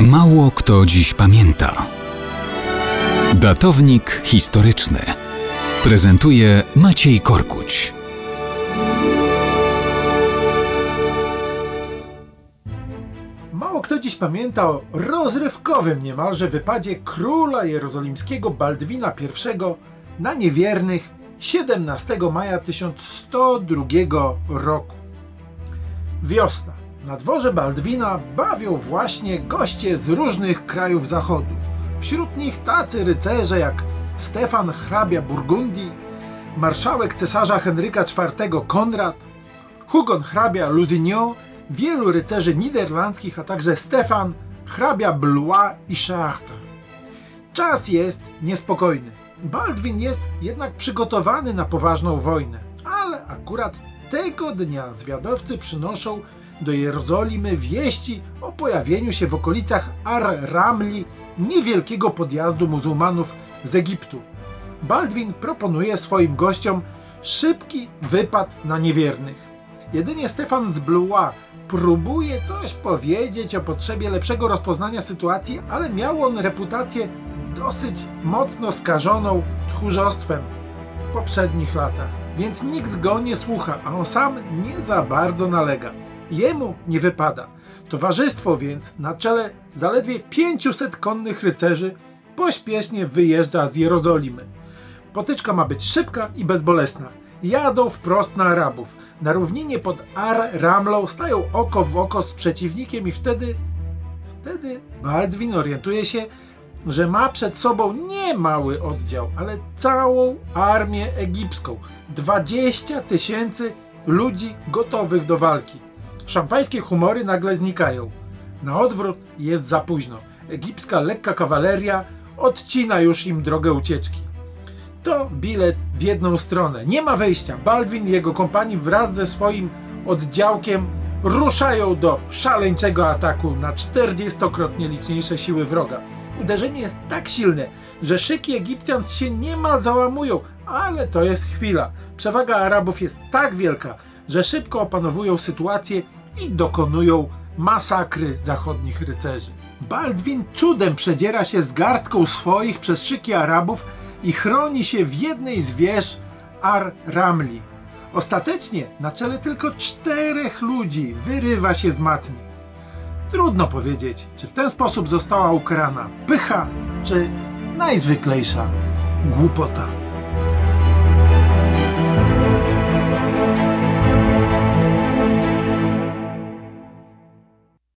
Mało kto dziś pamięta. Datownik historyczny prezentuje Maciej Korkuć. Mało kto dziś pamięta o rozrywkowym niemalże wypadzie króla jerozolimskiego Baldwina I na niewiernych 17 maja 1102 roku. Wiosna. Na dworze Baldwina bawią właśnie goście z różnych krajów zachodu. Wśród nich tacy rycerze jak Stefan hrabia Burgundii, marszałek cesarza Henryka IV Konrad, Hugon hrabia Lusignan, wielu rycerzy niderlandzkich, a także Stefan hrabia Blois i Chartres. Czas jest niespokojny. Baldwin jest jednak przygotowany na poważną wojnę, ale akurat tego dnia zwiadowcy przynoszą do Jerozolimy wieści o pojawieniu się w okolicach Ar-Ramli niewielkiego podjazdu muzułmanów z Egiptu. Baldwin proponuje swoim gościom szybki wypad na niewiernych. Jedynie Stefan z Blois próbuje coś powiedzieć o potrzebie lepszego rozpoznania sytuacji, ale miał on reputację dosyć mocno skażoną tchórzostwem w poprzednich latach, więc nikt go nie słucha, a on sam nie za bardzo nalega. Jemu nie wypada. Towarzystwo więc na czele zaledwie 500 konnych rycerzy pośpiesznie wyjeżdża z Jerozolimy. Potyczka ma być szybka i bezbolesna. Jadą wprost na Arabów. Na równinie pod Ar-Ramlą stają oko w oko z przeciwnikiem i wtedy... Wtedy Baldwin orientuje się, że ma przed sobą nie mały oddział, ale całą armię egipską. 20 tysięcy ludzi gotowych do walki. Szampańskie humory nagle znikają. Na odwrót jest za późno. Egipska lekka kawaleria odcina już im drogę ucieczki. To bilet w jedną stronę. Nie ma wejścia. Baldwin i jego kompanii wraz ze swoim oddziałkiem ruszają do szaleńczego ataku na 40-krotnie liczniejsze siły wroga. Uderzenie jest tak silne, że szyki Egipcjan się niemal załamują, ale to jest chwila. Przewaga Arabów jest tak wielka, że szybko opanowują sytuację i dokonują masakry zachodnich rycerzy. Baldwin cudem przedziera się z garstką swoich przez szyki Arabów i chroni się w jednej z wież Ar-Ramli. Ostatecznie na czele tylko czterech ludzi wyrywa się z matni. Trudno powiedzieć, czy w ten sposób została ukarana pycha, czy najzwyklejsza głupota.